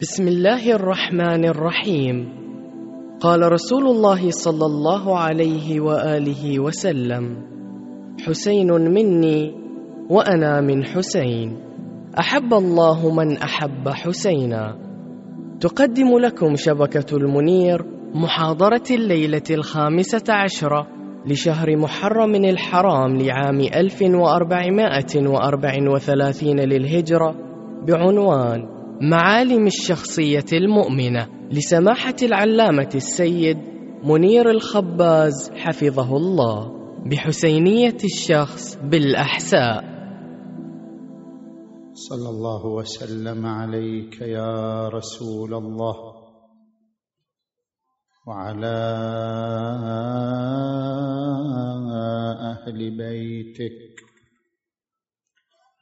بسم الله الرحمن الرحيم قال رسول الله صلى الله عليه واله وسلم حسين مني وأنا من حسين احب الله من احب حسينا تقدم لكم شبكه المنير محاضره الليلة الخامسه عشره لشهر محرم الحرام لعام 1434 للهجرة بعنوان معالم الشخصية المؤمنة لسماحة العلامة السيد منير الخباز حفظه الله بحسينية الشخص بالأحساء. صلى الله وسلم عليك يا رسول الله وعلى أهل بيتك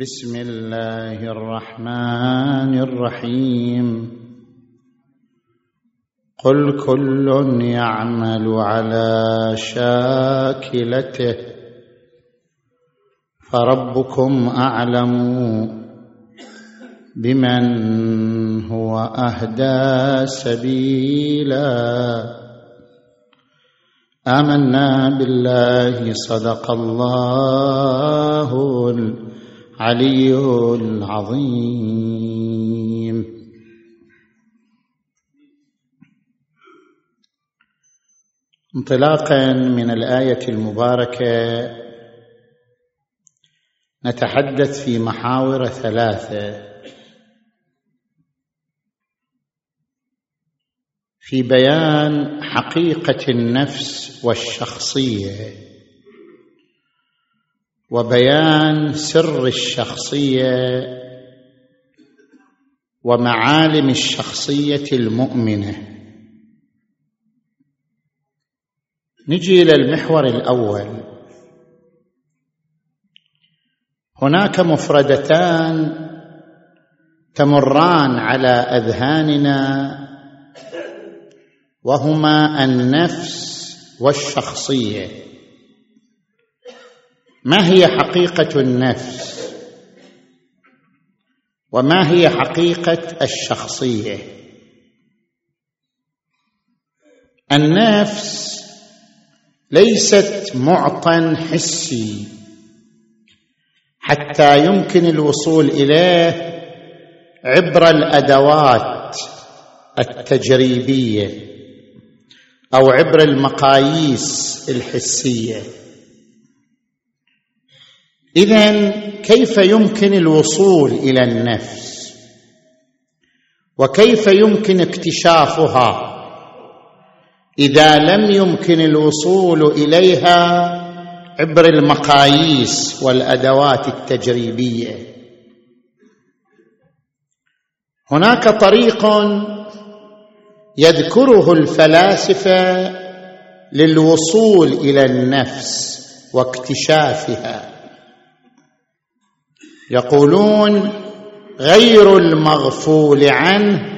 بسم الله الرحمن الرحيم. قل كل يعمل على شاكلته فربكم أعلم بمن هو أهدى سبيلا. آمنا بالله صدق الله العلي العظيم. انطلاقا من الآية المباركة نتحدث في محاور ثلاثة. في بيان حقيقة النفس والشخصية. وبيان سر الشخصية ومعالم الشخصية المؤمنة. نجي إلى المحور الأول. هناك مفردتان تمران على أذهاننا وهما النفس والشخصية. ما هي حقيقة النفس؟ وما هي حقيقة الشخصية؟ النفس ليست معطى حسي. حتى يمكن الوصول إليه عبر الأدوات التجريبية أو عبر المقاييس الحسية. اذا كيف يمكن الوصول إلى النفس؟ وكيف يمكن اكتشافها؟ إذا لم يمكن الوصول إليها عبر المقاييس والأدوات التجريبية. هناك طريق يذكره الفلاسفة للوصول إلى النفس واكتشافها. يقولون غير المغفول عنه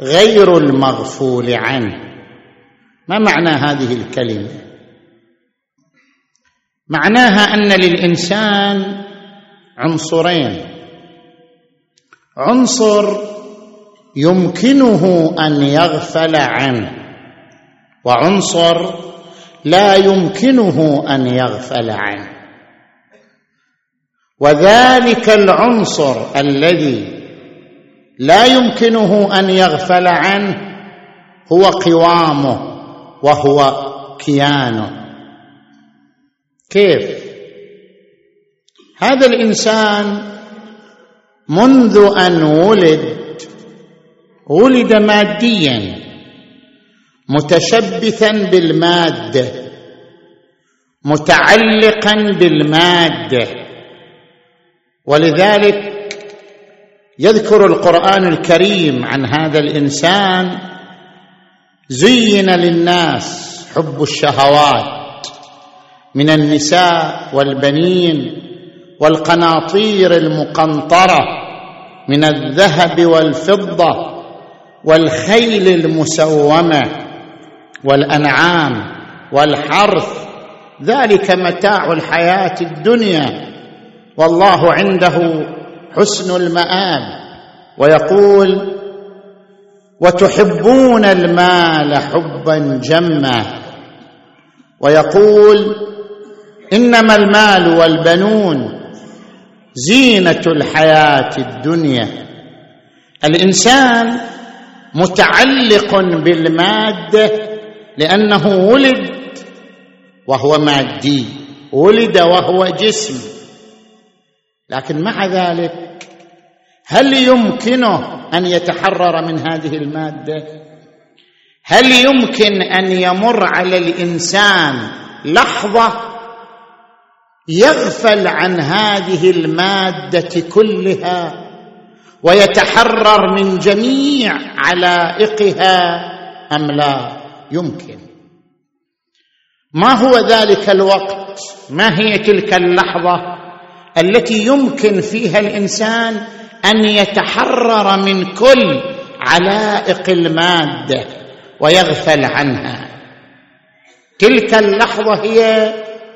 غير المغفول عنه. ما معنى هذه الكلمة؟ معناها أن للإنسان عنصرين. عنصر يمكنه أن يغفل عنه وعنصر لا يمكنه أن يغفل عنه. وذلك العنصر الذي لا يمكنه أن يغفل عنه هو قوامه وهو كيانه. كيف؟ هذا الإنسان منذ أن ولد ولد ماديا متشبثا بالمادة متعلقا بالمادة. ولذلك يذكر القرآن الكريم عن هذا الإنسان زين للناس حب الشهوات من النساء والبنين والقناطير المقنطرة من الذهب والفضة والخيل المسومة والأنعام والحرث. ذلك متاع الحياة الدنيا. والله عنده حسن المآب. ويقول وتحبون المال حبا جما. ويقول إنما المال والبنون زينة الحياة الدنيا. الإنسان متعلق بالمادة لأنه ولد وهو مادي ولد وهو جسم. لكن مع ذلك هل يمكنه أن يتحرر من هذه المادة؟ هل يمكن أن يمر على الإنسان لحظة يغفل عن هذه المادة كلها ويتحرر من جميع علائقها أم لا؟ يمكن. ما هو ذلك الوقت؟ ما هي تلك اللحظة؟ التي يمكن فيها الإنسان أن يتحرر من كل علائق المادة ويغفل عنها. تلك اللحظة هي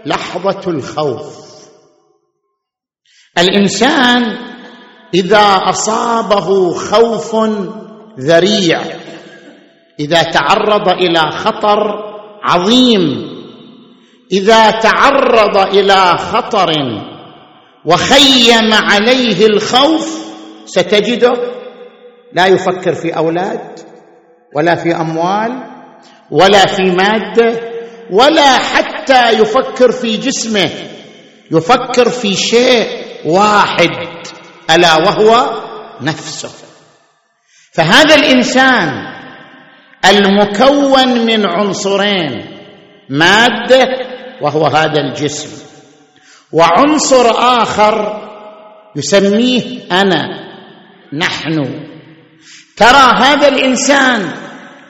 لحظة الخوف. الإنسان إذا أصابه خوف ذريع إذا تعرض إلى خطر عظيم إذا تعرض إلى خطر وخيم عليه الخوف ستجده. لا يفكر في أولاد ولا في أموال ولا في مادة ولا حتى يفكر في جسمه. يفكر في شيء واحد ألا وهو نفسه. فهذا الإنسان المكون من عنصرين مادة وهو هذا الجسم. وعنصر آخر يسميه أنا نحن. ترى هذا الإنسان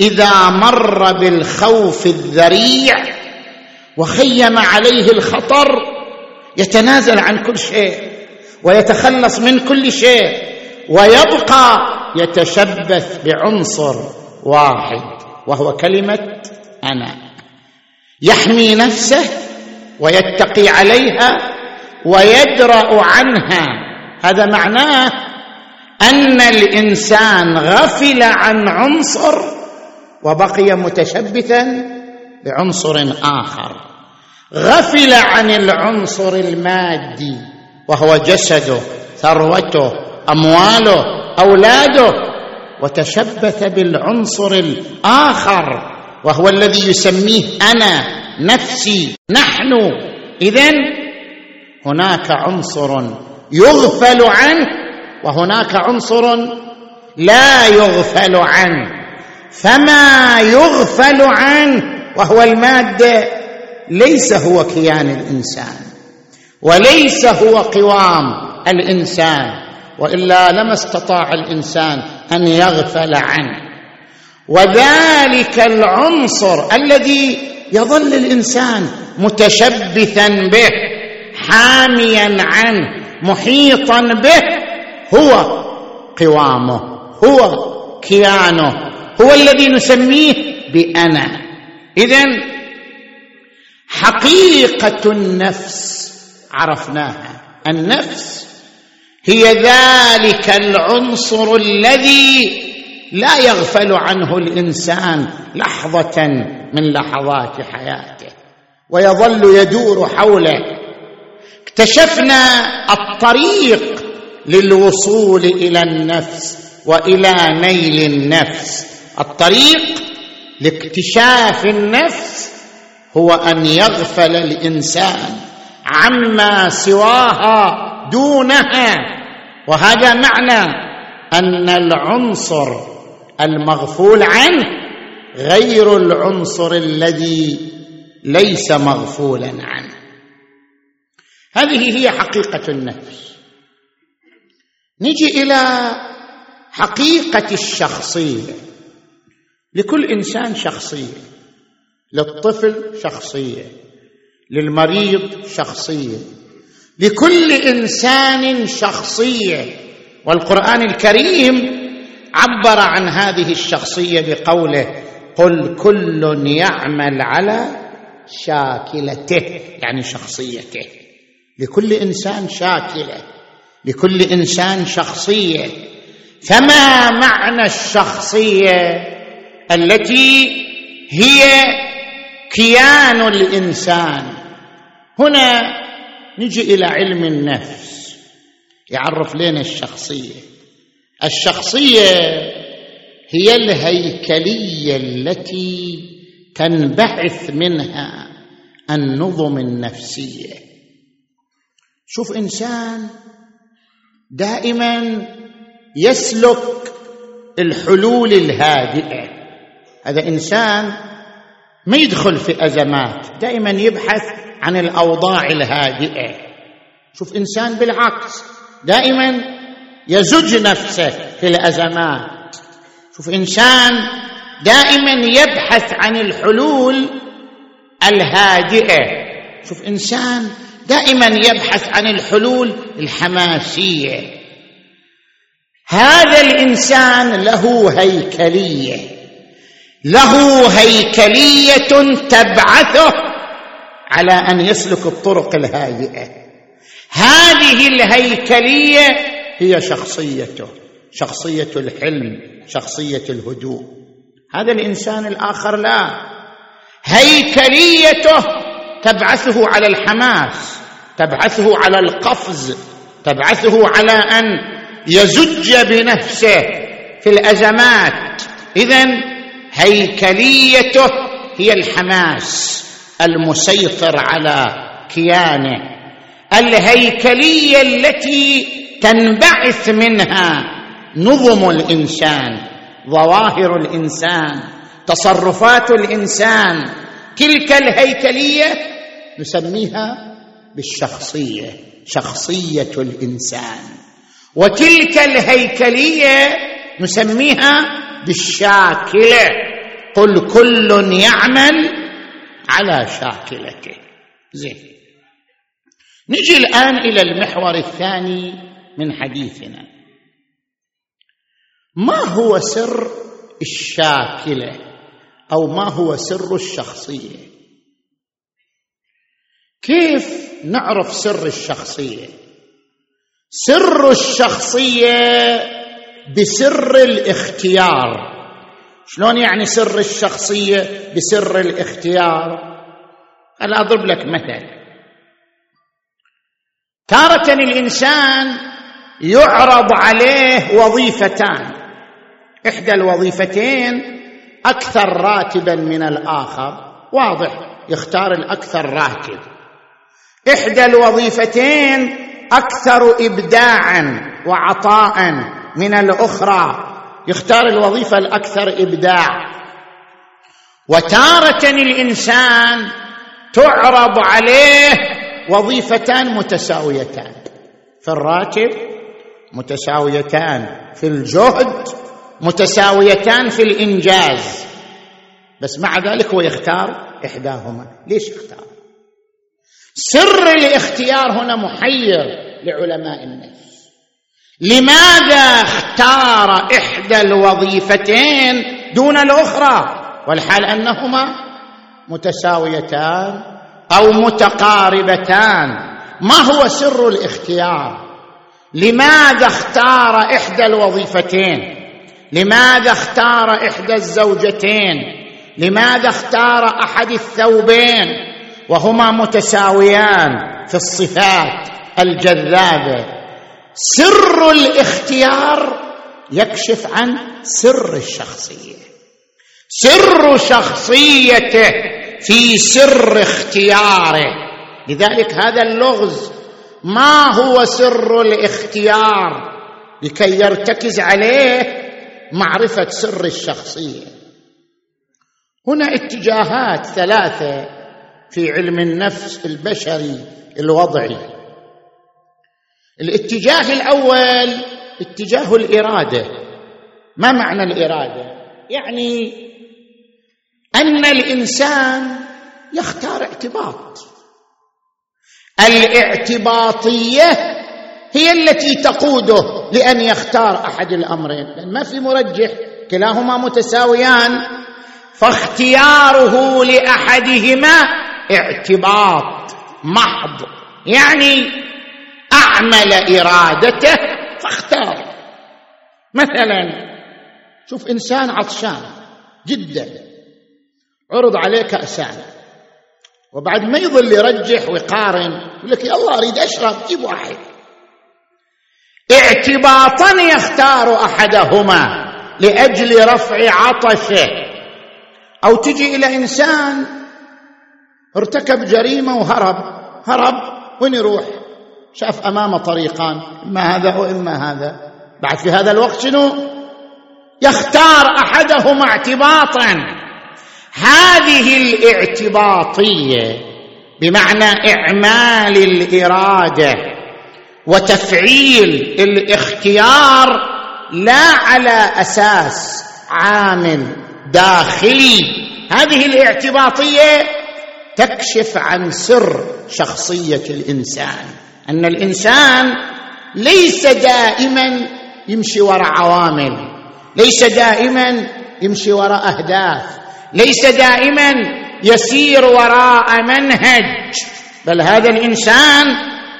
إذا مر بالخوف الذريع وخيم عليه الخطر يتنازل عن كل شيء ويتخلص من كل شيء ويبقى يتشبث بعنصر واحد وهو كلمة أنا. يحمي نفسه ويتقي عليها ويدرأ عنها. هذا معناه أن الإنسان غفل عن عنصر وبقي متشبثا بعنصر آخر. غفل عن العنصر المادي وهو جسده ثروته أمواله أولاده وتشبث بالعنصر الآخر وهو الذي يسميه أنا نفسي نحن. إذن هناك عنصر يغفل عنه وهناك عنصر لا يغفل عنه فما يغفل عنه وهو الماده ليس هو كيان الإنسان وليس هو قوام الإنسان وإلا لما استطاع الإنسان أن يغفل عنه. وذلك العنصر الذي يظل الإنسان متشبثا به. حاميا عنه محيطا به. هو قوامه هو كيانه هو الذي نسميه بأنا. اذا حقيقة النفس عرفناها. النفس هي ذلك العنصر الذي لا يغفل عنه الإنسان لحظة من لحظات حياته ويظل يدور حوله. اكتشفنا الطريق للوصول إلى النفس وإلى نيل النفس. الطريق لاكتشاف النفس هو أن يغفل الإنسان عما سواها دونها. وهذا معنى أن العنصر المغفول عنه غير العنصر الذي ليس مغفولا عنه. هذه هي حقيقة النفس. نجي إلى حقيقة الشخصية. لكل إنسان شخصية. للطفل شخصية. للمريض شخصية. لكل إنسان شخصية. والقرآن الكريم عبر عن هذه الشخصية بقوله قل كل يعمل على شاكلته. يعني شخصيته. لكل إنسان شاكلة لكل إنسان شخصية. فما معنى الشخصية التي هي كيان الإنسان؟ هنا نجي إلى علم النفس. يعرف لنا الشخصية. الشخصية هي الهيكلية التي تنبعث منها النظم النفسية. شوف إنسان دائما يسلك الحلول الهادئة. هذا إنسان ما يدخل في أزمات دائما يبحث عن الأوضاع الهادئة. شوف إنسان بالعكس دائما يزج نفسه في الأزمات. شوف إنسان دائما يبحث عن الحلول الهادئة. شوف إنسان دائما يبحث عن الحلول الحماسية. هذا الإنسان له هيكلية. له هيكلية تبعثه على أن يسلك الطرق الهادئه هذه الهيكلية هي شخصيته شخصية الحلم شخصية الهدوء. هذا الإنسان الآخر لا. هيكليته تبعثه على الحماس تبعثه على القفز تبعثه على أن يزج بنفسه في الأزمات. اذا هيكليته هي الحماس المسيطر على كيانه. الهيكلية التي تنبعث منها نظم الإنسان ظواهر الإنسان تصرفات الإنسان تلك الهيكلية نسميها بالشخصية شخصية الإنسان. وتلك الهيكلية نسميها بالشاكلة. قل كل يعمل على شاكلته. زين. نجي الآن إلى المحور الثاني من حديثنا. ما هو سر الشاكلة؟ أو ما هو سر الشخصية؟ كيف نعرف سر الشخصية؟ سر الشخصية بسر الاختيار. شلون يعني سر الشخصية بسر الاختيار؟ أنا أضرب لك مثل. تارة الإنسان يعرض عليه وظيفتان. إحدى الوظيفتين أكثر راتبا من الآخر. واضح. يختار الأكثر راتب إحدى الوظيفتين أكثر ابداعا وعطاء من الأخرى. يختار الوظيفة الأكثر إبداع. وتاره الإنسان تعرض عليه وظيفتان متساويتان. في الراتب متساويتان في الجهد متساويتان في الإنجاز. بس مع ذلك هو يختار إحداهما. ليش اختار سر الاختيار هنا محير لعلماء النفس. لماذا اختار إحدى الوظيفتين دون الأخرى؟ والحال أنهما متساويتان أو متقاربتان. ما هو سر الاختيار؟ لماذا اختار إحدى الوظيفتين؟ لماذا اختار إحدى الزوجتين؟ لماذا اختار أحد الثوبين؟ وهما متساويان في الصفات الجذابة. سر الاختيار يكشف عن سر الشخصية. سر شخصيته في سر اختياره. لذلك هذا اللغز ما هو سر الاختيار؟ لكي يرتكز عليه معرفة سر الشخصية. هنا اتجاهات ثلاثة في علم النفس البشري الوضعي. الاتجاه الأول اتجاه الإرادة. ما معنى الإرادة؟ يعني أن الإنسان يختار اعتباط. الإعتباطية هي التي تقوده لأن يختار أحد الأمرين لأن ما في مرجح كلاهما متساويان فاختياره لأحدهما اعتباط محض يعني أعمل إرادته فاختار. مثلا شوف إنسان عطشان جدا عرض عليه كأسان وبعد ما يظل يرجح ويقارن يقول لك الله أريد أشرب جيب واحد. اعتباطا يختار أحدهما لأجل رفع عطشه أو تجي إلى إنسان ارتكب جريمة وهرب هرب وين يروح؟ شاف أمامه طريقان إما هذا واما هذا. بعد في هذا الوقت شنو؟ يختار أحدهما اعتباطا. هذه الاعتباطية بمعنى إعمال الإرادة. وتفعيل الاختيار لا على أساس عامل داخلي. هذه الاعتباطية تكشف عن سر شخصية الإنسان أن الإنسان ليس دائما يمشي وراء عوامل ليس دائما يمشي وراء أهداف ليس دائما يسير وراء منهج بل هذا الإنسان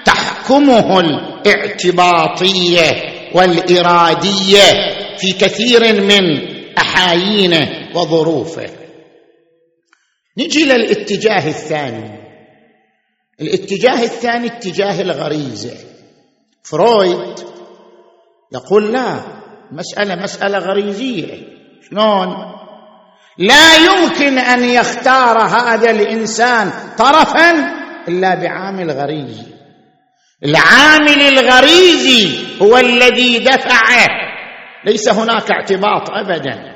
تحكمه الاعتباطية والإرادية في كثير من أحايينه وظروفه. نجي للاتجاه الثاني. الاتجاه الثاني اتجاه الغريزة. فرويد يقول لا مسألة مسألة غريزية. شلون؟ لا يمكن أن يختار هذا الإنسان طرفا إلا بعامل غريزي العامل الغريزي هو الذي دفعه. ليس هناك اعتباط ابدا.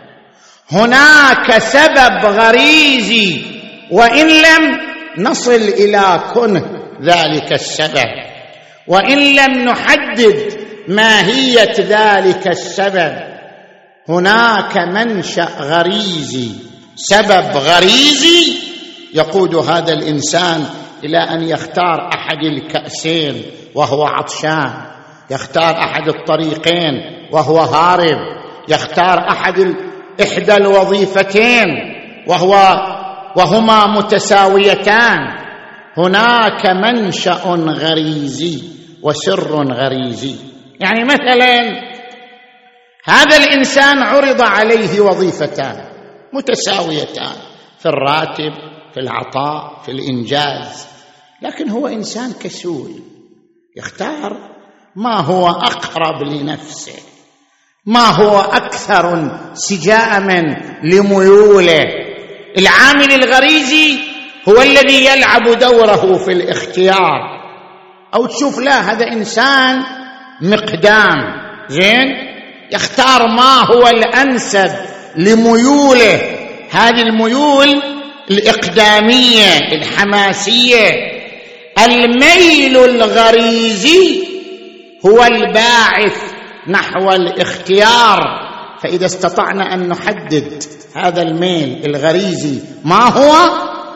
هناك سبب غريزي وإن لم نصل إلى كنه ذلك السبب. وإن لم نحدد ماهية ذلك السبب. هناك منشأ غريزي سبب غريزي يقود هذا الإنسان إلى أن يختار أحد الكأسين وهو عطشان يختار أحد الطريقين وهو هارب يختار أحد إحدى الوظيفتين وهو وهما متساويتان. هناك منشأ غريزي وسر غريزي. يعني مثلا هذا الإنسان عرض عليه وظيفتان متساويتان في الراتب في العطاء في الإنجاز. لكن هو إنسان كسول. يختار ما هو أقرب لنفسه ما هو أكثر انسجاما لميوله. العامل الغريزي هو الذي يلعب دوره في الاختيار. أو تشوف لا هذا إنسان مقدام. زين؟ يختار ما هو الأنسب لميوله. هذه الميول الإقدامية الحماسية. الميل الغريزي هو الباعث نحو الاختيار. فإذا استطعنا أن نحدد هذا الميل الغريزي ما هو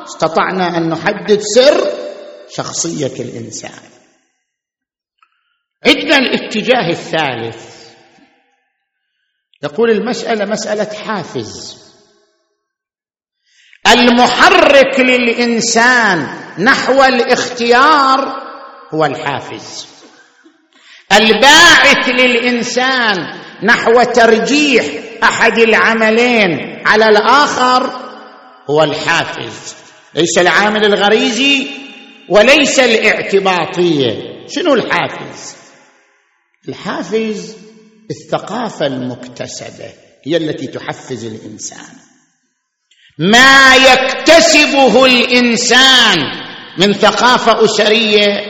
استطعنا أن نحدد سر شخصية الإنسان. عندنا الاتجاه الثالث. يقول المسألة مسألة حافز. المحرك للإنسان نحو الاختيار هو الحافز. الباعث للإنسان نحو ترجيح أحد العملين على الآخر هو الحافز. ليس العامل الغريزي وليس الاعتباطيه شنو الحافز؟ الحافز الثقافة المكتسبة هي التي تحفز الإنسان. ما يكتسبه الإنسان من ثقافة أسرية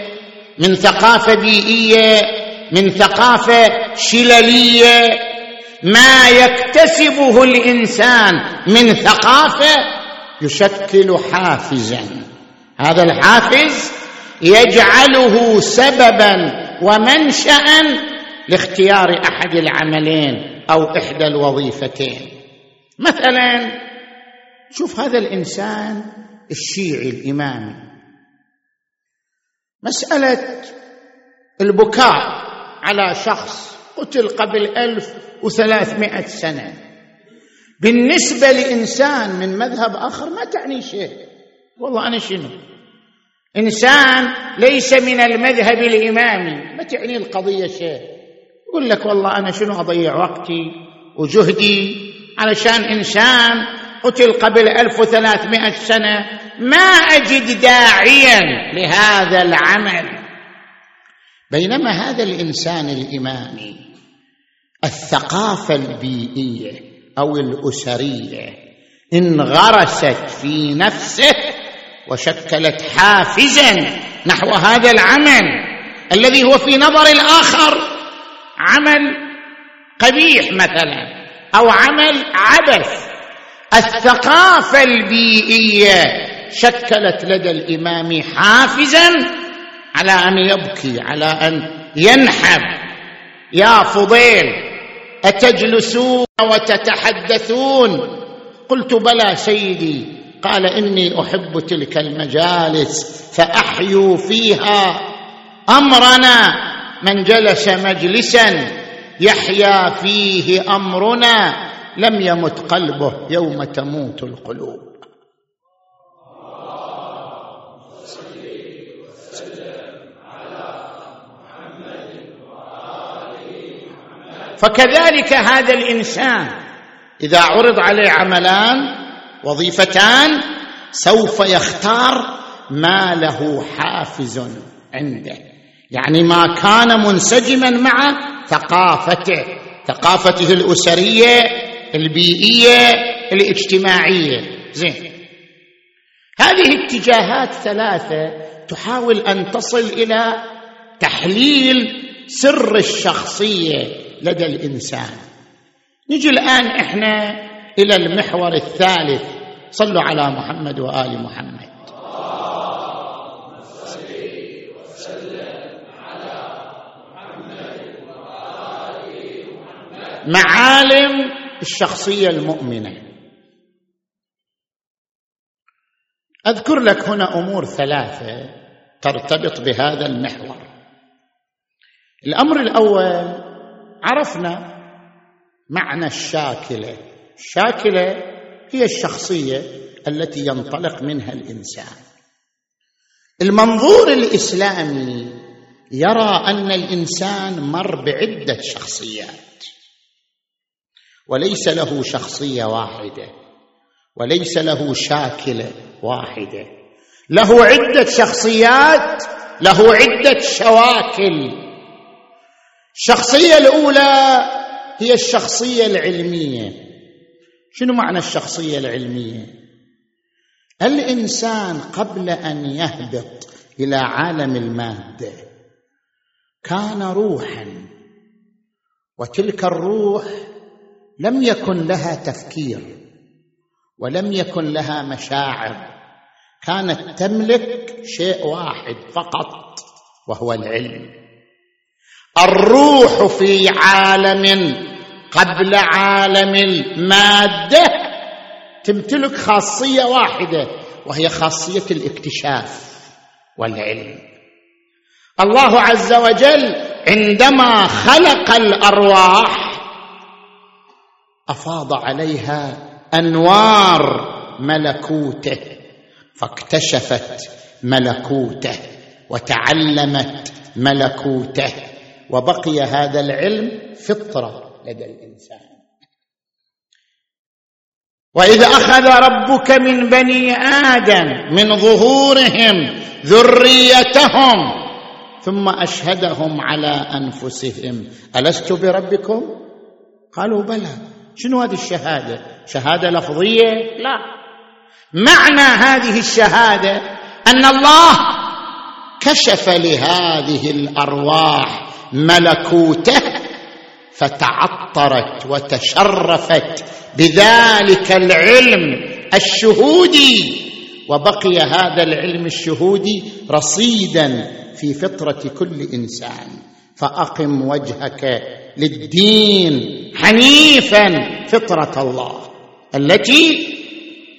من ثقافة بيئية من ثقافة شللية. ما يكتسبه الإنسان من ثقافة يشكل حافزا. هذا الحافز يجعله سببا ومنشا لاختيار أحد العملين أو إحدى الوظيفتين. مثلا شوف هذا الإنسان الشيعي الإمامي. مسألة البكاء على شخص قتل قبل ألف وثلاثمائة سنة. بالنسبة لإنسان من مذهب آخر ما تعني شيء. والله أنا شنو؟ إنسان ليس من المذهب الإمامي. ما تعني القضية شيء. يقول لك والله أنا شنو أضيع وقتي وجهدي علشان إنسان قتل قبل 1300 سنة ما أجد داعيا لهذا العمل. بينما هذا الإنسان الإمامي الثقافة البيئية أو الأسرية انغرست في نفسه وشكلت حافزا نحو هذا العمل الذي هو في نظر الآخر عمل قبيح مثلا أو عمل عبث. الثقافة البيئية شكلت لدى الإمام حافزا على أن يبكي على أن ينحب. يا فضيل أتجلسون وتتحدثون؟ قلت بلى سيدي. قال إني أحب تلك المجالس فأحيوا فيها أمرنا. من جلس مجلسا يحيا فيه أمرنا. لم يمت قلبه يوم تموت القلوب. فكذلك هذا الإنسان إذا عرض عليه عملان وظيفتان سوف يختار ما له حافز عنده. يعني ما كان منسجما مع ثقافته ثقافته الأسرية البيئية الاجتماعية. زين. هذه اتجاهات ثلاثة تحاول أن تصل إلى تحليل سر الشخصية لدى الإنسان. نجي الآن إحنا إلى المحور الثالث. صلوا على محمد وآل محمد. معالم الشخصية المؤمنة. أذكر لك هنا أمور ثلاثة ترتبط بهذا المحور. الأمر الأول عرفنا معنى الشاكلة. الشاكلة هي الشخصية التي ينطلق منها الإنسان. المنظور الإسلامي يرى أن الإنسان مر بعدة شخصيات. وليس له شخصية واحدة وليس له شاكله واحدة. له عدة شخصيات له عدة شواكل. الشخصيه الأولى هي الشخصية العلمية. شنو معنى الشخصية العلمية؟ الإنسان قبل أن يهبط إلى عالم المادة كان روحا وتلك الروح لم يكن لها تفكير ولم يكن لها مشاعر. كانت تملك شيء واحد فقط وهو العلم. الروح في عالم قبل عالم الماده تمتلك خاصية واحدة وهي خاصية الاكتشاف والعلم. الله عز وجل عندما خلق الأرواح أفاض عليها أنوار ملكوته فاكتشفت ملكوته وتعلمت ملكوته وبقي هذا العلم فطرة لدى الإنسان. وإذ أخذ ربك من بني آدم من ظهورهم ذريتهم ثم أشهدهم على أنفسهم. ألست بربكم؟ قالوا بلى. شنو هذه الشهادة؟ شهادة لفظية؟ لا. معنى هذه الشهادة أن الله كشف لهذه الأرواح ملكوته فتعطرت وتشرفت بذلك العلم الشهودي وبقي هذا العلم الشهودي رصيدا في فطرة كل إنسان. فأقم وجهك للدين حنيفا فطرة الله التي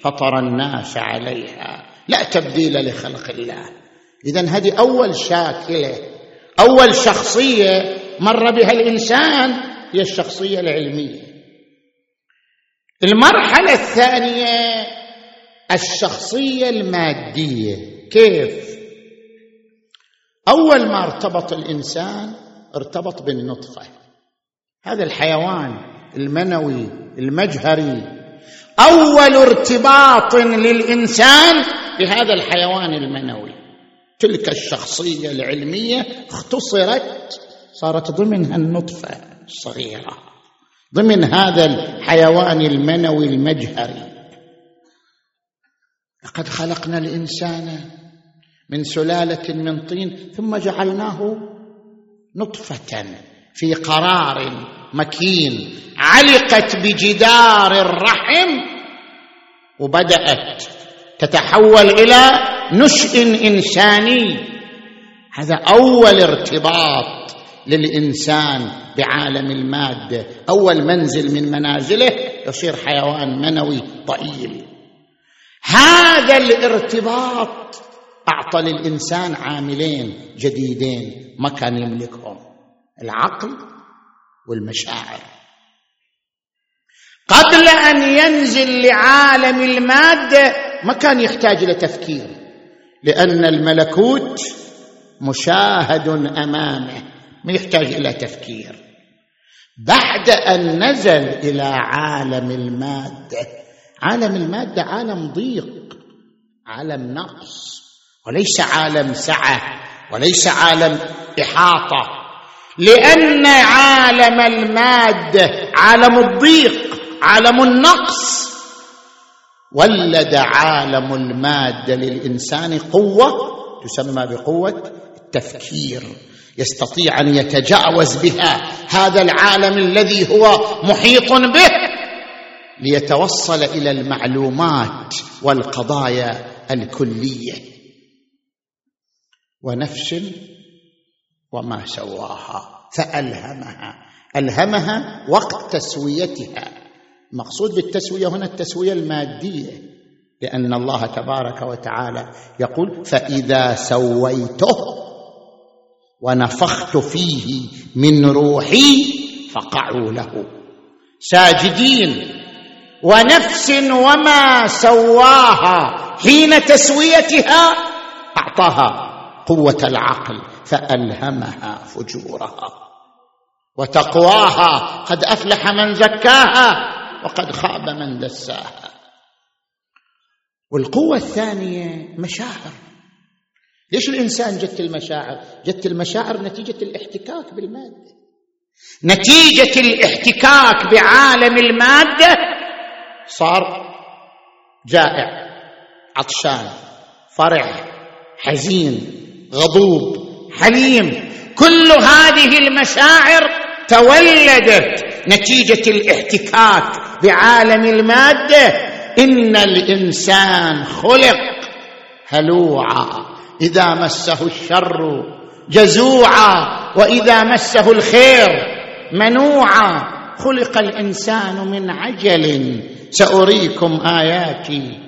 فطر الناس عليها. لا تبديل لخلق الله. اذا هذه أول شاكلة أول شخصية مر بها الإنسان هي الشخصية العلمية. المرحلة الثانية الشخصية المادية. كيف؟ أول ما ارتبط الإنسان ارتبط بالنطفة. هذا الحيوان المنوي المجهري. أول ارتباط للإنسان بهذا الحيوان المنوي. تلك الشخصية العلمية اختصرت صارت ضمنها النطفة الصغيرة ضمن هذا الحيوان المنوي المجهري. لقد خلقنا الإنسان من سلالة من طين ثم جعلناه نطفة. في قرار مكين علقت بجدار الرحم وبدأت تتحول إلى نشء إنساني. هذا أول ارتباط للإنسان بعالم المادة أول منزل من منازله يصير حيوان منوي ضئيل هذا الارتباط أعطى للإنسان عاملين جديدين ما كان يملكهم. العقل والمشاعر. قبل أن ينزل لعالم المادة ما كان يحتاج إلى تفكير لأن الملكوت مشاهد أمامه ما يحتاج إلى تفكير. بعد أن نزل إلى عالم المادة عالم المادة عالم ضيق عالم نقص وليس عالم سعة وليس عالم إحاطة. لأن عالم الماده عالم الضيق عالم النقص. ولد عالم الماده للإنسان قوة تسمى بقوة التفكير. يستطيع أن يتجاوز بها هذا العالم الذي هو محيط به ليتوصل إلى المعلومات والقضايا الكلية. ونفس وما سواها فألهمها. ألهمها وقت تسويتها. المقصود بالتسوية هنا التسوية المادية لأن الله تبارك وتعالى يقول فإذا سويته ونفخت فيه من روحي فقعوا له. ساجدين ونفس وما سواها حين تسويتها أعطاها قوة العقل. فألهمها فجورها. وتقواها قد أفلح من زكاها وقد خاب من دساها. والقوة الثانية مشاعر. ليش الإنسان جت المشاعر؟ جت المشاعر نتيجة الاحتكاك بالمادة. نتيجة الاحتكاك بعالم المادة صار جائع عطشان فرح حزين غضوب. حليم. كل هذه المشاعر تولدت نتيجة الاحتكاك بعالم المادة. إن الإنسان خلق هلوعا. إذا مسه الشر جزوعا. وإذا مسه الخير منوعا. خلق الإنسان من عجل. سأريكم آياتي.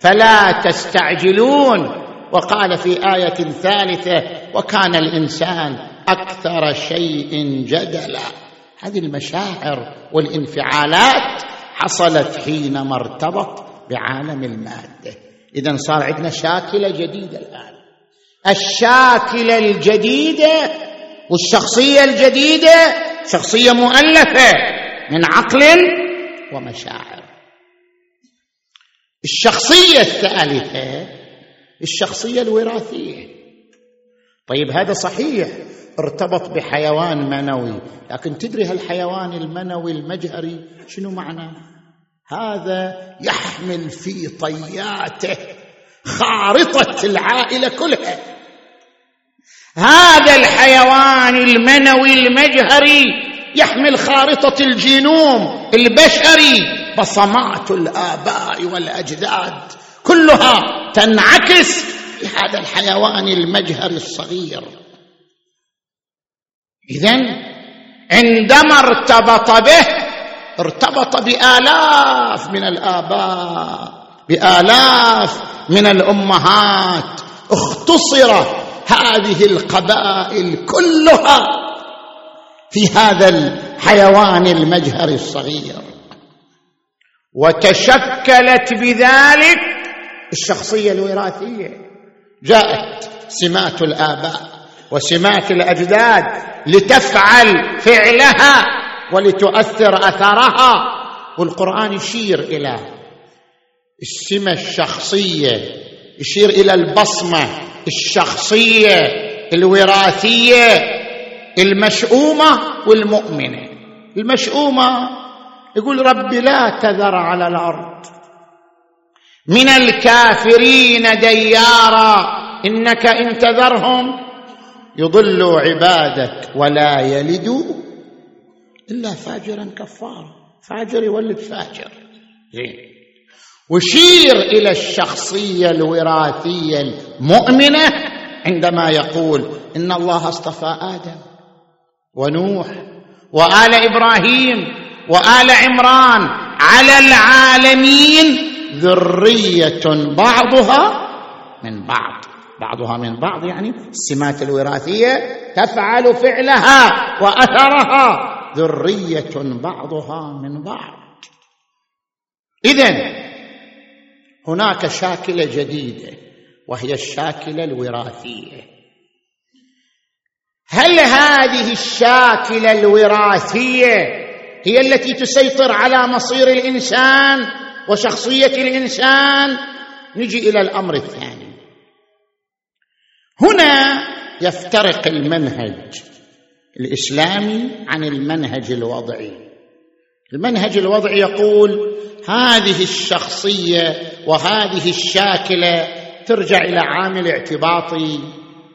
فلا تستعجلون. وقال في آية ثالثة وكان الإنسان أكثر شيء جدلا. هذه المشاعر والانفعالات حصلت حينما ارتبط بعالم المادة. اذا صار عندنا شاكلة جديدة الآن. الشاكلة الجديدة والشخصية الجديدة شخصية مؤلفة من عقل ومشاعر. الشخصية الثالثة الشخصية الوراثية. طيب هذا صحيح ارتبط بحيوان منوي لكن تدري هالحيوان المنوي المجهري شنو معناه هذا يحمل في طياته خارطة العائلة كلها. هذا الحيوان المنوي المجهري يحمل خارطة الجينوم البشري بصمات الآباء والأجداد. كلها تنعكس في هذا الحيوان المجهري الصغير. اذا عندما ارتبط به ارتبط بآلاف من الآباء بآلاف من الأمهات اختصر هذه القبائل كلها في هذا الحيوان المجهري الصغير. وتشكلت بذلك الشخصية الوراثية. جاءت سمات الآباء وسمات الأجداد لتفعل فعلها ولتؤثر أثرها. والقرآن يشير إلى السمة الشخصية يشير إلى البصمة الشخصية الوراثية المشؤومة والمؤمنة. المشؤومة يقول رب لا تذر على الأرض. من الكافرين ديارا إنك إن تذرهم يضلوا عبادك ولا يلدوا إلا فاجرا كفارا. فاجر يولد فاجر. زين. وشير إلى الشخصية الوراثية المؤمنة عندما يقول إن الله اصطفى آدم ونوح وآل إبراهيم وآل عمران على العالمين ذرية بعضها من بعض. بعضها من بعض يعني السمات الوراثية تفعل فعلها وأثرها. ذرية بعضها من بعض. اذا هناك شاكلة جديدة وهي الشاكلة الوراثية. هل هذه الشاكلة الوراثية هي التي تسيطر على مصير الإنسان؟ وشخصية الإنسان. نجي إلى الأمر الثاني. هنا يفترق المنهج الإسلامي عن المنهج الوضعي. المنهج الوضعي يقول هذه الشخصية وهذه الشاكلة ترجع إلى عامل اعتباطي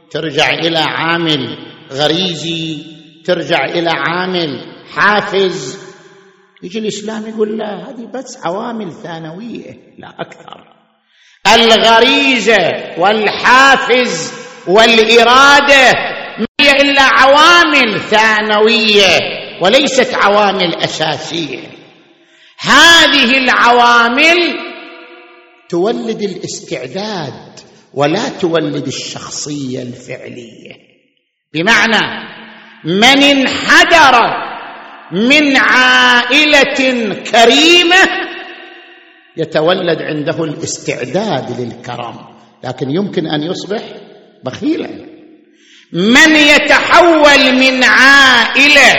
ترجع إلى عامل غريزي ترجع إلى عامل حافز يجي الإسلام يقول لا هذه بس عوامل ثانوية لا أكثر. الغريزة والحافز والإرادة ما هي إلا عوامل ثانوية وليست عوامل أساسية. هذه العوامل تولد الاستعداد ولا تولد الشخصية الفعلية. بمعنى من انحدر من عائلة كريمة يتولد عنده الاستعداد للكرم لكن يمكن أن يصبح بخيلا. من يتحول من عائلة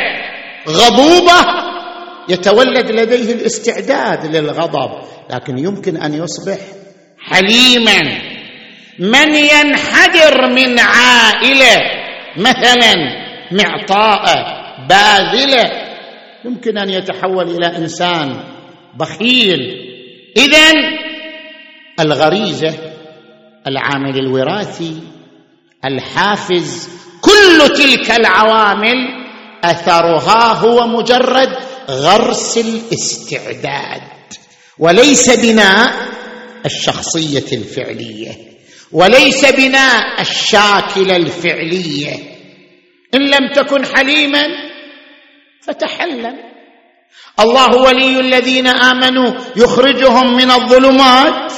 غضوبة يتولد لديه الاستعداد للغضب لكن يمكن أن يصبح حليما. من ينحدر من عائلة مثلا معطاءه باذلة يمكن أن يتحول إلى إنسان بخيل. اذا الغريزة العامل الوراثي الحافز كل تلك العوامل أثرها هو مجرد غرس الاستعداد وليس بناء الشخصية الفعلية وليس بناء الشاكله الفعلية. إن لم تكن حليما فتحلم الله ولي الذين آمنوا يخرجهم من الظلمات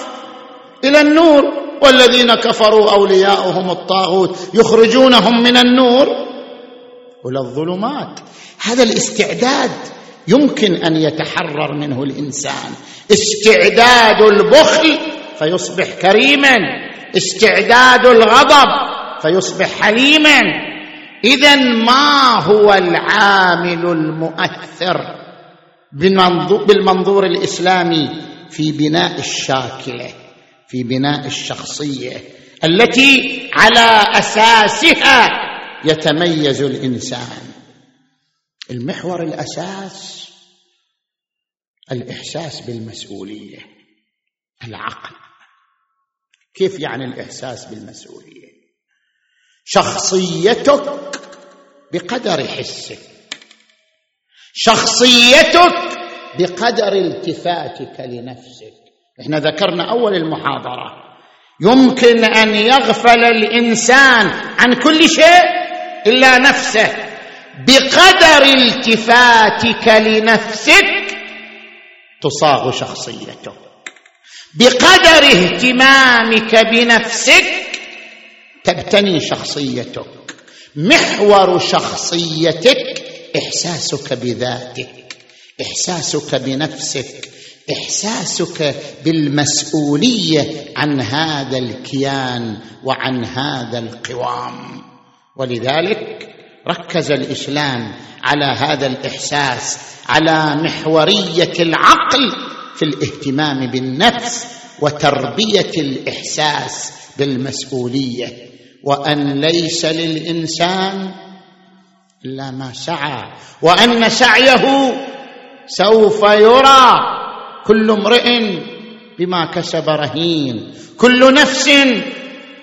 إلى النور والذين كفروا أولياؤهم الطاغوت يخرجونهم من النور إلى الظلمات. هذا الاستعداد يمكن أن يتحرر منه الإنسان. استعداد البخل فيصبح كريما. استعداد الغضب فيصبح حليما. اذا ما هو العامل المؤثر بالمنظور الإسلامي في بناء الشاكلة في بناء الشخصية التي على أساسها يتميز الإنسان. المحور الأساس الإحساس بالمسؤولية العقل. كيف يعني الإحساس بالمسؤولية؟ شخصيتك بقدر حسك. شخصيتك بقدر التفاتك لنفسك. إحنا ذكرنا أول المحاضرة. يمكن أن يغفل الإنسان عن كل شيء إلا نفسه. بقدر التفاتك لنفسك تصاغ شخصيتك. بقدر اهتمامك بنفسك تبتني شخصيتك. محور شخصيتك إحساسك بذاتك. إحساسك بنفسك. إحساسك بالمسؤولية عن هذا الكيان وعن هذا القوام. ولذلك ركز الإسلام على هذا الإحساس على محورية العقل في الاهتمام بالنفس وتربية الإحساس بالمسؤولية. وأن ليس للإنسان الا ما سعى. وأن سعيه سوف يرى. كل امرئ بما كسب رهين. كل نفس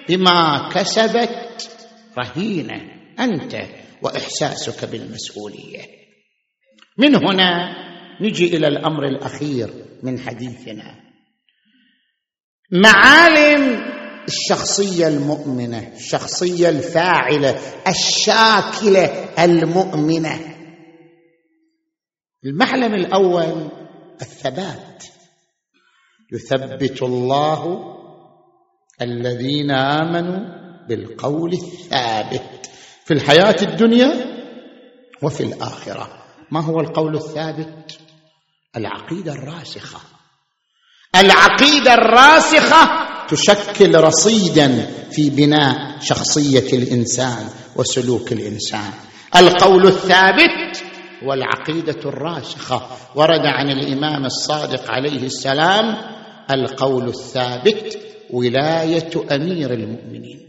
بما كسبت رهينة. أنت وإحساسك بالمسؤولية. من هنا نجي إلى الأمر الأخير من حديثنا. معالم الشخصية المؤمنة الشخصية الفاعلة الشاكلة المؤمنة. المعلم الأول الثبات. يثبت الله الذين آمنوا بالقول الثابت في الحياة الدنيا وفي الآخرة. ما هو القول الثابت؟ العقيدة الراسخة. العقيدة الراسخة تشكل رصيدا في بناء شخصية الإنسان وسلوك الإنسان. القول الثابت والعقيدة الراسخة. ورد عن الإمام الصادق عليه السلام القول الثابت ولاية أمير المؤمنين.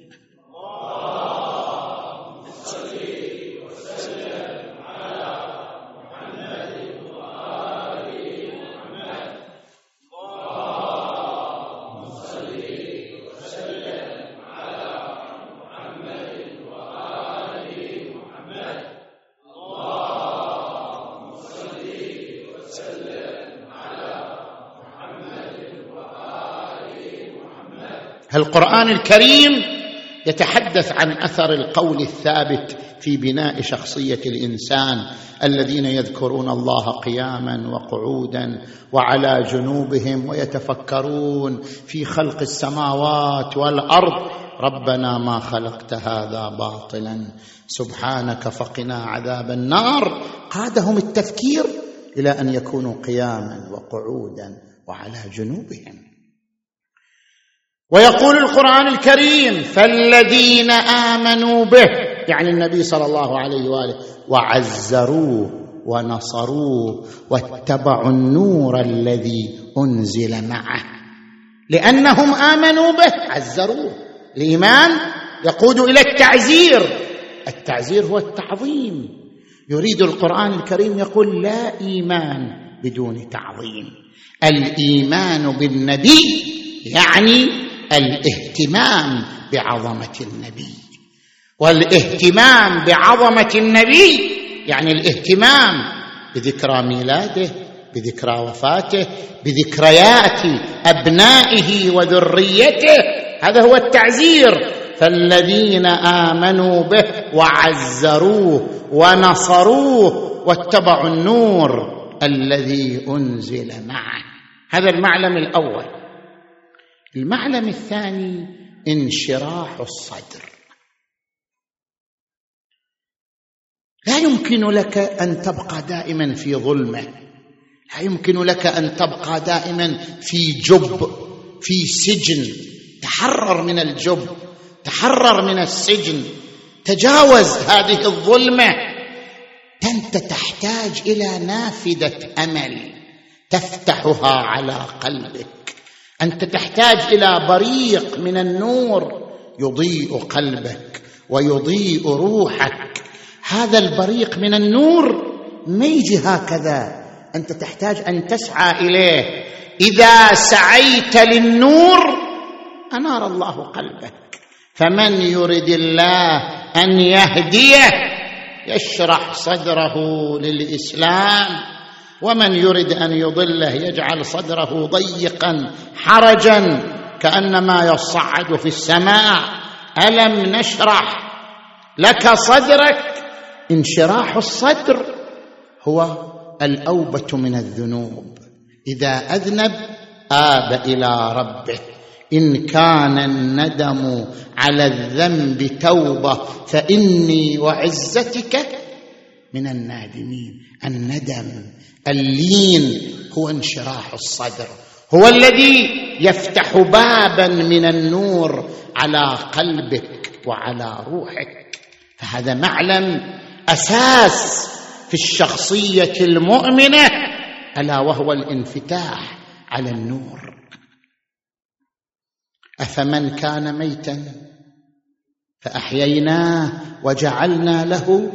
القران الكريم يتحدث عن أثر القول الثابت في بناء شخصية الإنسان الذين يذكرون الله قياما وقعودا وعلى جنوبهم ويتفكرون في خلق السماوات والأرض. ربنا ما خلقت هذا باطلا. سبحانك فقنا عذاب النار. قادهم التفكير إلى أن يكونوا قياما وقعودا وعلى جنوبهم. ويقول القرآن الكريم فالذين آمنوا به يعني النبي صلى الله عليه وآله وعزروه ونصروه واتبعوا النور الذي أنزل معه. لأنهم آمنوا به عزروه. الإيمان يقود إلى التعزير. التعزير هو التعظيم. يريد القرآن الكريم يقول لا إيمان بدون تعظيم. الإيمان بالنبي يعني الاهتمام بعظمة النبي. والاهتمام بعظمة النبي يعني الاهتمام بذكرى ميلاده بذكرى وفاته بذكريات أبنائه وذريته. هذا هو التعزير. فالذين آمنوا به وعزروه ونصروه واتبعوا النور الذي أنزل معه. هذا المعلم الأول. المعلم الثاني انشراح الصدر. لا يمكن لك أن تبقى دائما في ظلمة. لا يمكن لك أن تبقى دائما في جب في سجن. تحرر من الجب تحرر من السجن. تجاوز هذه الظلمة. أنت تحتاج إلى نافذة أمل تفتحها على قلبك. أنت تحتاج إلى بريق من النور يضيء قلبك ويضيء روحك. هذا البريق من النور ما يجي هكذا أنت تحتاج أن تسعى إليه. إذا سعيت للنور أنار الله قلبك. فمن يرد الله أن يهديه يشرح صدره للإسلام. ومن يرد أن يضله يجعل صدره ضيقا حرجا كأنما يصعد في السماء. ألم نشرح لك صدرك؟ انشراح الصدر هو الأوبة من الذنوب. إذا أذنب آب إلى ربه. إن كان الندم على الذنب توبة فإني وعزتك من النادمين. الندم اللين هو انشراح الصدر هو الذي يفتح بابا من النور على قلبك وعلى روحك. فهذا معلم أساس في الشخصية المؤمنة ألا وهو الانفتاح على النور. أفمن كان ميتا؟ فأحييناه وجعلنا له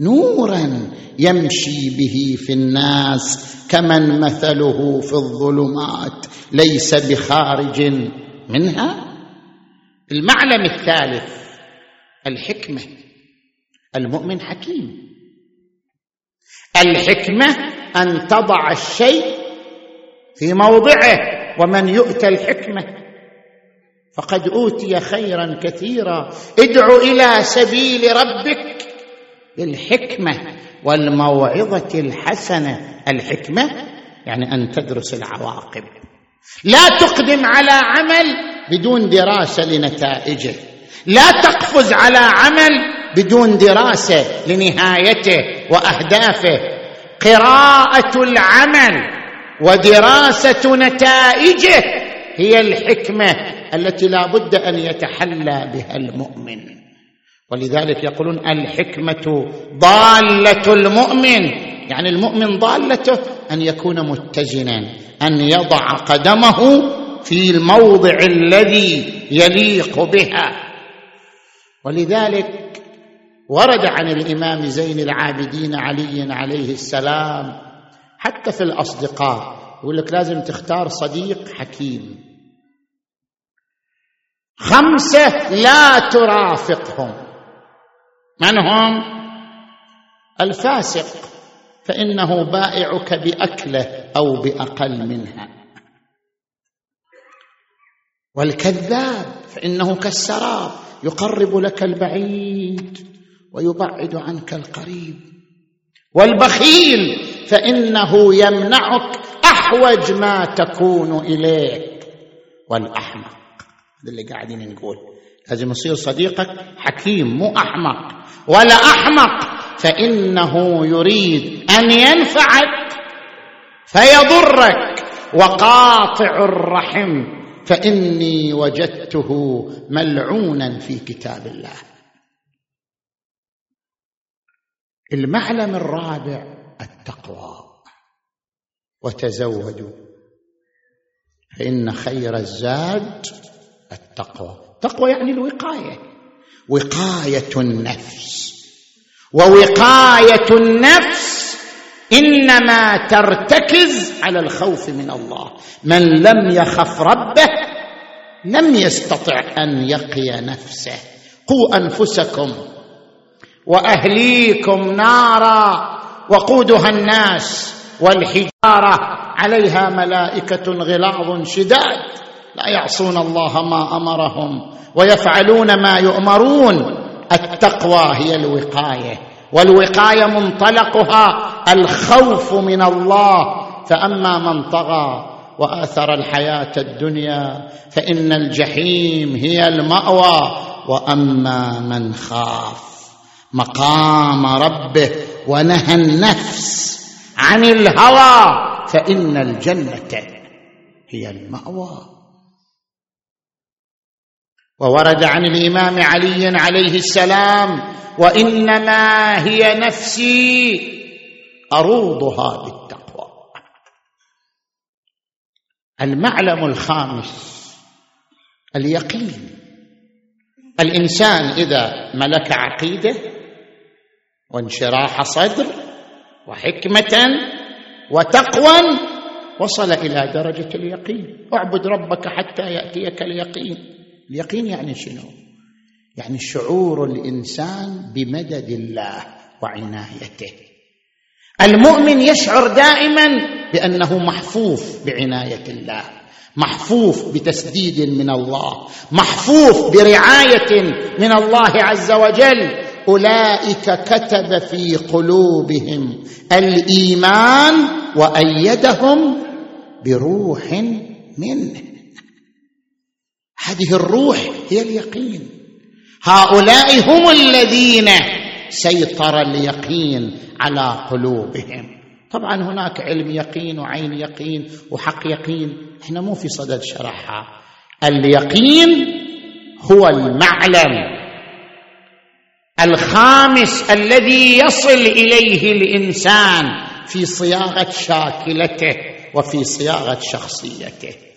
نورا يمشي به في الناس كمن مثله في الظلمات ليس بخارج منها. المعلم الثالث الحكمة المؤمن حكيم. الحكمة أن تضع الشيء في موضعه ومن يؤتى الحكمة فقد أوتي خيرا كثيرا. ادع إلى سبيل ربك بالحكمه والموعظة الحسنة. الحكمة يعني أن تدرس العواقب. لا تقدم على عمل بدون دراسة لنتائجه. لا تقفز على عمل بدون دراسة لنهايته وأهدافه. قراءة العمل ودراسة نتائجه هي الحكمة التي لا بد أن يتحلى بها المؤمن. ولذلك يقولون الحكمة ضالة المؤمن. يعني المؤمن ضالته أن يكون متزنا أن يضع قدمه في الموضع الذي يليق بها. ولذلك ورد عن الإمام زين العابدين علي عليه السلام حتى في الأصدقاء يقول لك لازم تختار صديق حكيم. خمسة لا ترافقهم. من هم؟ الفاسق. فإنه بائعك بأكله أو بأقل منها. والكذاب فإنه كالسراب يقرب لك البعيد ويبعد عنك القريب. والبخيل فإنه يمنعك أحوج ما تكون إليك. والأحمق هذا اللي قاعدين نقول. لازم يصير صديقك حكيم مو أحمق. ولا أحمق. فإنه يريد أن ينفعك فيضرك. وقاطع الرحم. فإني وجدته ملعونا في كتاب الله. المعلم الرابع التقوى. وتزودوا. فإن خير الزاد التقوى. التقوى يعني الوقاية. وقاية النفس. ووقاية النفس إنما ترتكز على الخوف من الله. من لم يخف ربه لم يستطع أن يقي نفسه. قوا أنفسكم وأهليكم نارا وقودها الناس والحجارة. عليها ملائكة غلاظ شداد. لا يعصون الله ما أمرهم ويفعلون ما يؤمرون. التقوى هي الوقاية والوقاية منطلقها الخوف من الله. فأما من طغى وآثر الحياة الدنيا فإن الجحيم هي المأوى. وأما من خاف مقام ربه ونهى النفس عن الهوى فإن الجنة هي المأوى. وورد عن الإمام علي عليه السلام وإنما هي نفسي أروضها بالتقوى. المعلم الخامس اليقين. الإنسان إذا ملك عقيدة وانشراح صدر وحكمة وتقوى وصل إلى درجة اليقين. اعبد ربك حتى يأتيك اليقين. اليقين يعني شنو؟ يعني شعور الإنسان بمدد الله وعنايته. المؤمن يشعر دائما بأنه محفوف بعناية الله محفوف بتسديد من الله محفوف برعاية من الله عز وجل. أولئك كتب في قلوبهم الإيمان وأيدهم بروح منه. هذه الروح هي اليقين. هؤلاء هم الذين سيطر اليقين على قلوبهم. طبعا هناك علم يقين وعين يقين وحق يقين. إحنا مو في صدد شرحها. اليقين هو المعلم الخامس الذي يصل إليه الإنسان في صياغة شاكلته وفي صياغة شخصيته.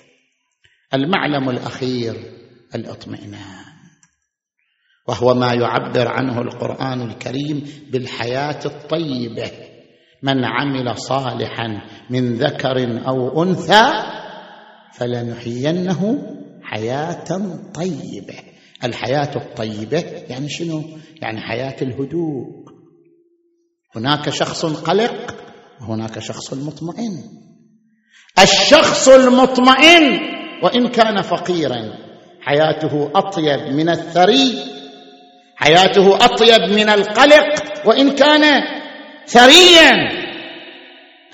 المعلم الأخير الإطمئنان. وهو ما يعبر عنه القرآن الكريم بالحياة الطيبة. من عمل صالحا من ذكر أو أنثى فلنحيينه حياة طيبة. الحياة الطيبة يعني شنو؟ يعني حياة الهدوء. هناك شخص قلق وهناك شخص مطمئن. الشخص المطمئن وإن كان فقيرا حياته أطيب من الثري حياته أطيب من القلق وإن كان ثريا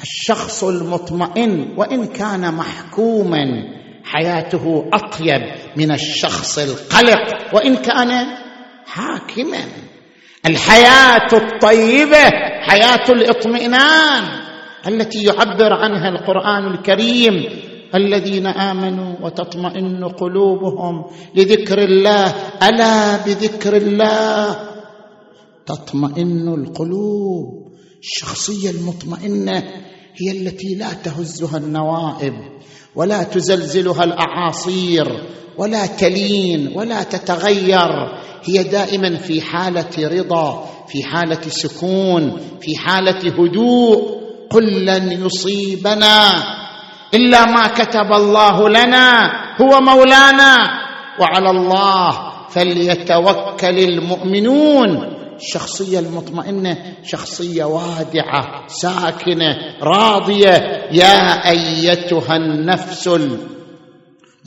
الشخص المطمئن وإن كان محكوما حياته أطيب من الشخص القلق وإن كان حاكما. الحياة الطيبة حياة الاطمئنان التي يعبر عنها القرآن الكريم الذين آمنوا وتطمئن قلوبهم لذكر الله. ألا بذكر الله. تطمئن القلوب. الشخصية المطمئنة هي التي لا تهزها النوائب ولا تزلزلها الأعاصير ولا تلين ولا تتغير. هي دائما في حالة رضا في حالة سكون في حالة هدوء. قل لن يصيبنا. إلا ما كتب الله لنا هو مولانا. وعلى الله فليتوكل المؤمنون. الشخصيه المطمئنة شخصية وادعة ساكنة راضية. يا أيتها النفس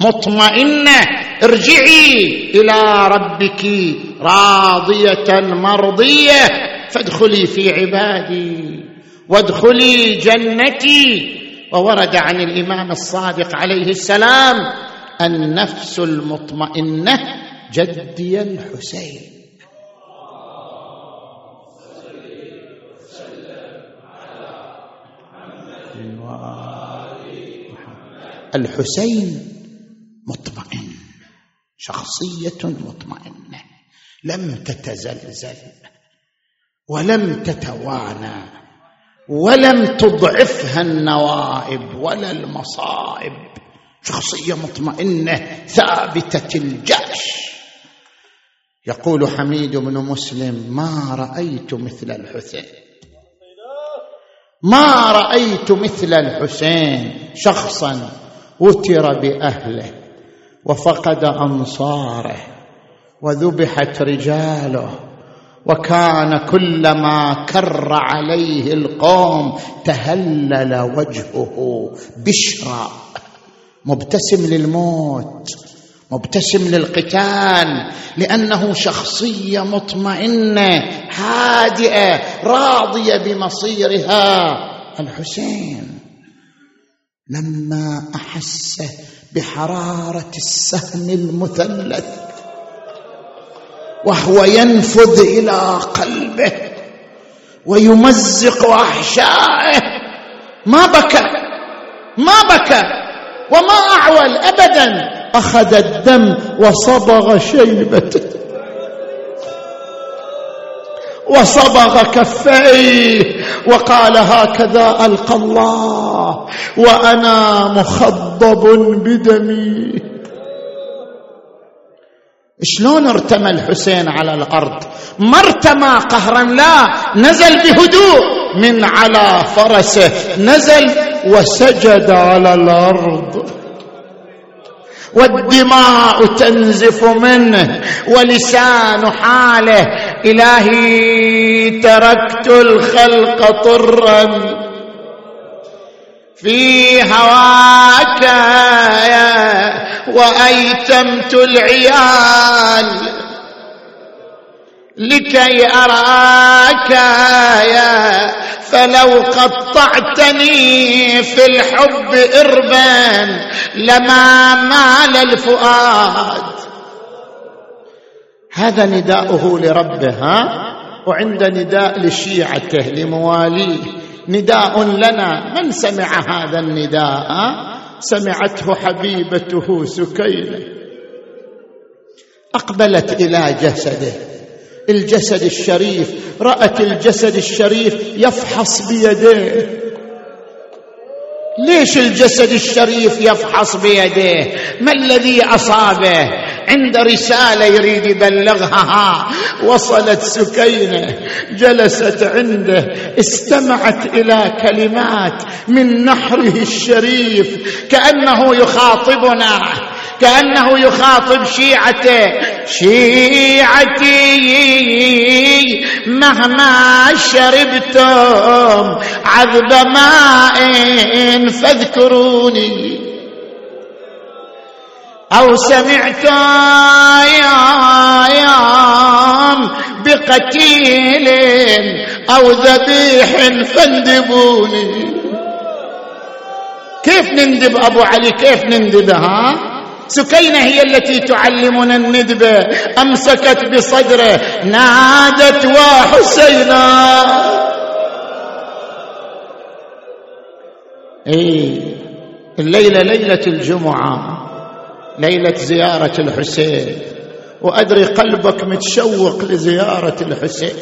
المطمئنة ارجعي إلى ربك راضية مرضية. فادخلي في عبادي وادخلي جنتي. وورد عن الإمام الصادق عليه السلام النفس المطمئنة جدي الحسين الحسين مطمئن شخصية مطمئنة لم تتزلزل ولم تتوانى. ولم تضعفها النوائب ولا المصائب. شخصية مطمئنة ثابتة الجأش يقول حميد بن مسلم ما رأيت مثل الحسين. ما رأيت مثل الحسين شخصا وتر بأهله وفقد أنصاره وذبحت رجاله وكان كلما كر عليه القوم تهلل وجهه بشرا مبتسم للموت مبتسم للقتال لأنه شخصية مطمئنة هادئة راضية بمصيرها. الحسين لما أحس بحرارة السهم المثلث وهو ينفذ إلى قلبه ويمزق أحشائه. ما بكى ما بكى وما أعول ابدا. أخذ الدم وصبغ شيبته وصبغ كفيه وقال هكذا ألقى الله وأنا مخضب بدمي. شلون ارتمى الحسين على الأرض؟ ما ارتمى قهرا لا نزل بهدوء من على فرسه نزل وسجد على الأرض. والدماء تنزف منه ولسان حاله إلهي تركت الخلق طرا. في هواك وأيتمت العيال لكي أراك يا فلو قطعتني في الحب اربا لما مال الفؤاد. هذا نداؤه لربه ها؟ وعند نداء لشيعته لمواليه. نداء لنا من سمع هذا النداء سمعته حبيبته سكينة. أقبلت إلى جسده. الجسد الشريف رأت الجسد الشريف يفحص بيديه. ليش الجسد الشريف يفحص بيديه ما الذي أصابه؟ عند رسالة يريد يبلغها. وصلت سكينة جلست عنده استمعت إلى كلمات من نحره الشريف كأنه يخاطبنا. كأنه يخاطب شيعته. شيعتي مهما شربتم عذب ماء فاذكروني. أو سمعت يوم بقتيل أو ذبيح فاندبوني. كيف نندب أبو علي؟ كيف نندبها سكينة هي التي تعلمنا الندبه أمسكت بصدره نادت وحسينا. إي الليلة ليلة الجمعة ليلة زيارة الحسين. وأدري قلبك متشوق لزيارة الحسين.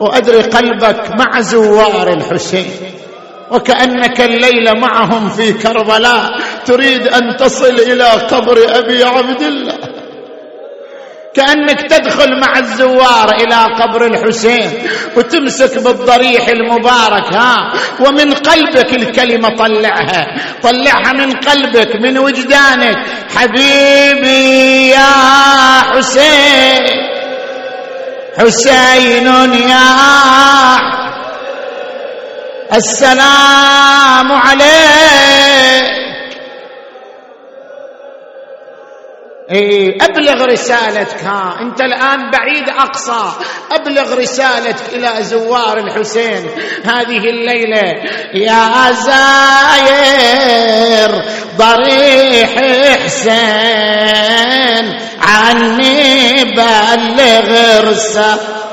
وأدري قلبك مع زوار الحسين. وكأنك الليلة معهم في كربلاء. تريد أن تصل إلى قبر أبي عبد الله. كأنك تدخل مع الزوار إلى قبر الحسين وتمسك بالضريح المبارك ها. ومن قلبك الكلمة طلعها. طلعها من قلبك من وجدانك. حبيبي يا حسين حسين يا السلام عليك. إيه أبلغ رسالتك ها. أنت الآن بعيد أقصى. أبلغ رسالتك إلى زوار الحسين. هذه الليلة يا زاير ضريح حسين. عني بلغ رسالتك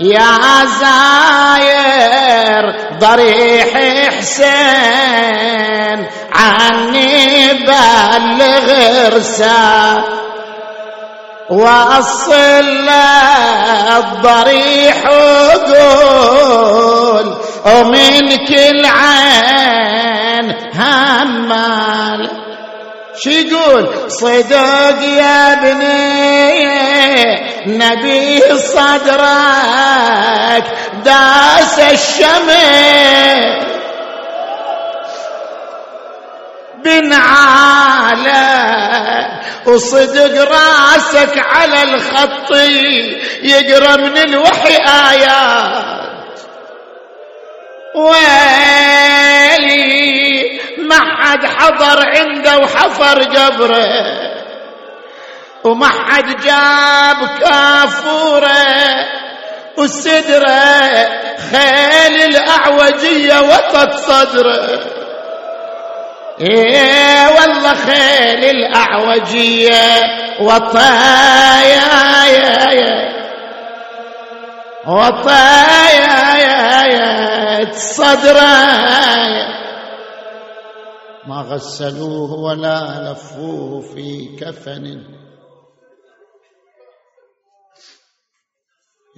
يا زاير ضريح حسين عني بلغ رسال وأصل الضريح وقول ومن كل عين همال. شو يقول؟ صدق يا ابني نبي صدرك داس الشمس. بنعاله وصدق راسك على الخط يقرأ من الوحي آيات. ويلي ما حد حضر عنده وحفر قبره. وما حد جاب كافورة وسدرة خيل الأعوجية وطت صدرة. إيه والله خيل الأعوجية وطايا يا يا. وطايا يا يا. صدرة. ما غسلوه ولا لفوه في كفن.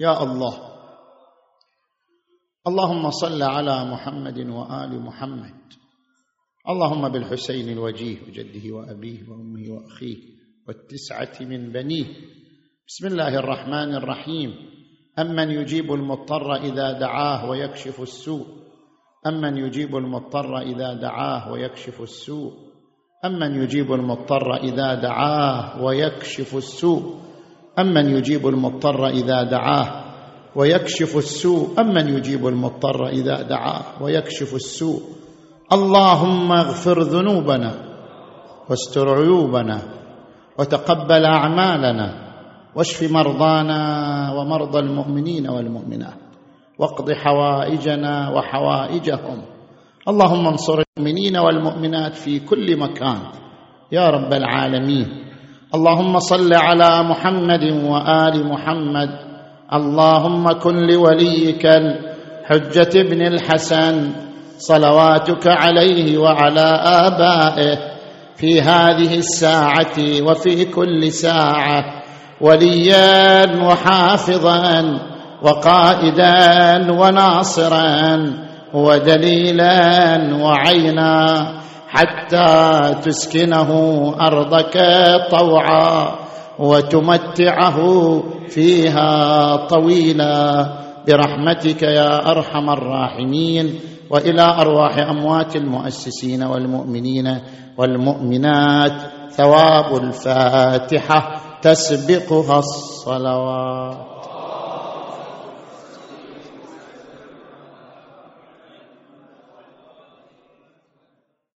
يا الله. اللهم صل على محمد وآل محمد. اللهم بالحسين الوجيه وجده وأبيه وأمه وأخيه والتسعة من بنيه. بسم الله الرحمن الرحيم. أمن يجيب المضطر إذا دعاه ويكشف السوء. أمن يجيب المضطر إذا دعاه ويكشف السوء. أمن يجيب المضطر إذا دعاه ويكشف السوء. امن يجيب المضطر إذا دعاه ويكشف السوء؟ امن يجيب المضطر إذا دعاه ويكشف السوء؟ اللهم اغفر ذنوبنا واستر عيوبنا وتقبل أعمالنا واشف مرضانا ومرضى المؤمنين والمؤمنات واقض حوائجنا وحوائجهم. اللهم انصر المؤمنين والمؤمنات في كل مكان. يا رب العالمين. اللهم صل على محمد وآل محمد. اللهم كن لوليك الحجة بن الحسن. صلواتك عليه وعلى آبائه في هذه الساعة وفي كل ساعة. وليا وحافظا وقائدا وناصرا ودليلا وعينا. حتى تسكنه أرضك طوعا وتمتعه فيها طويلا. برحمتك يا أرحم الراحمين. وإلى أرواح أموات المؤسسين والمؤمنين والمؤمنات ثواب الفاتحة تسبقها الصلوات.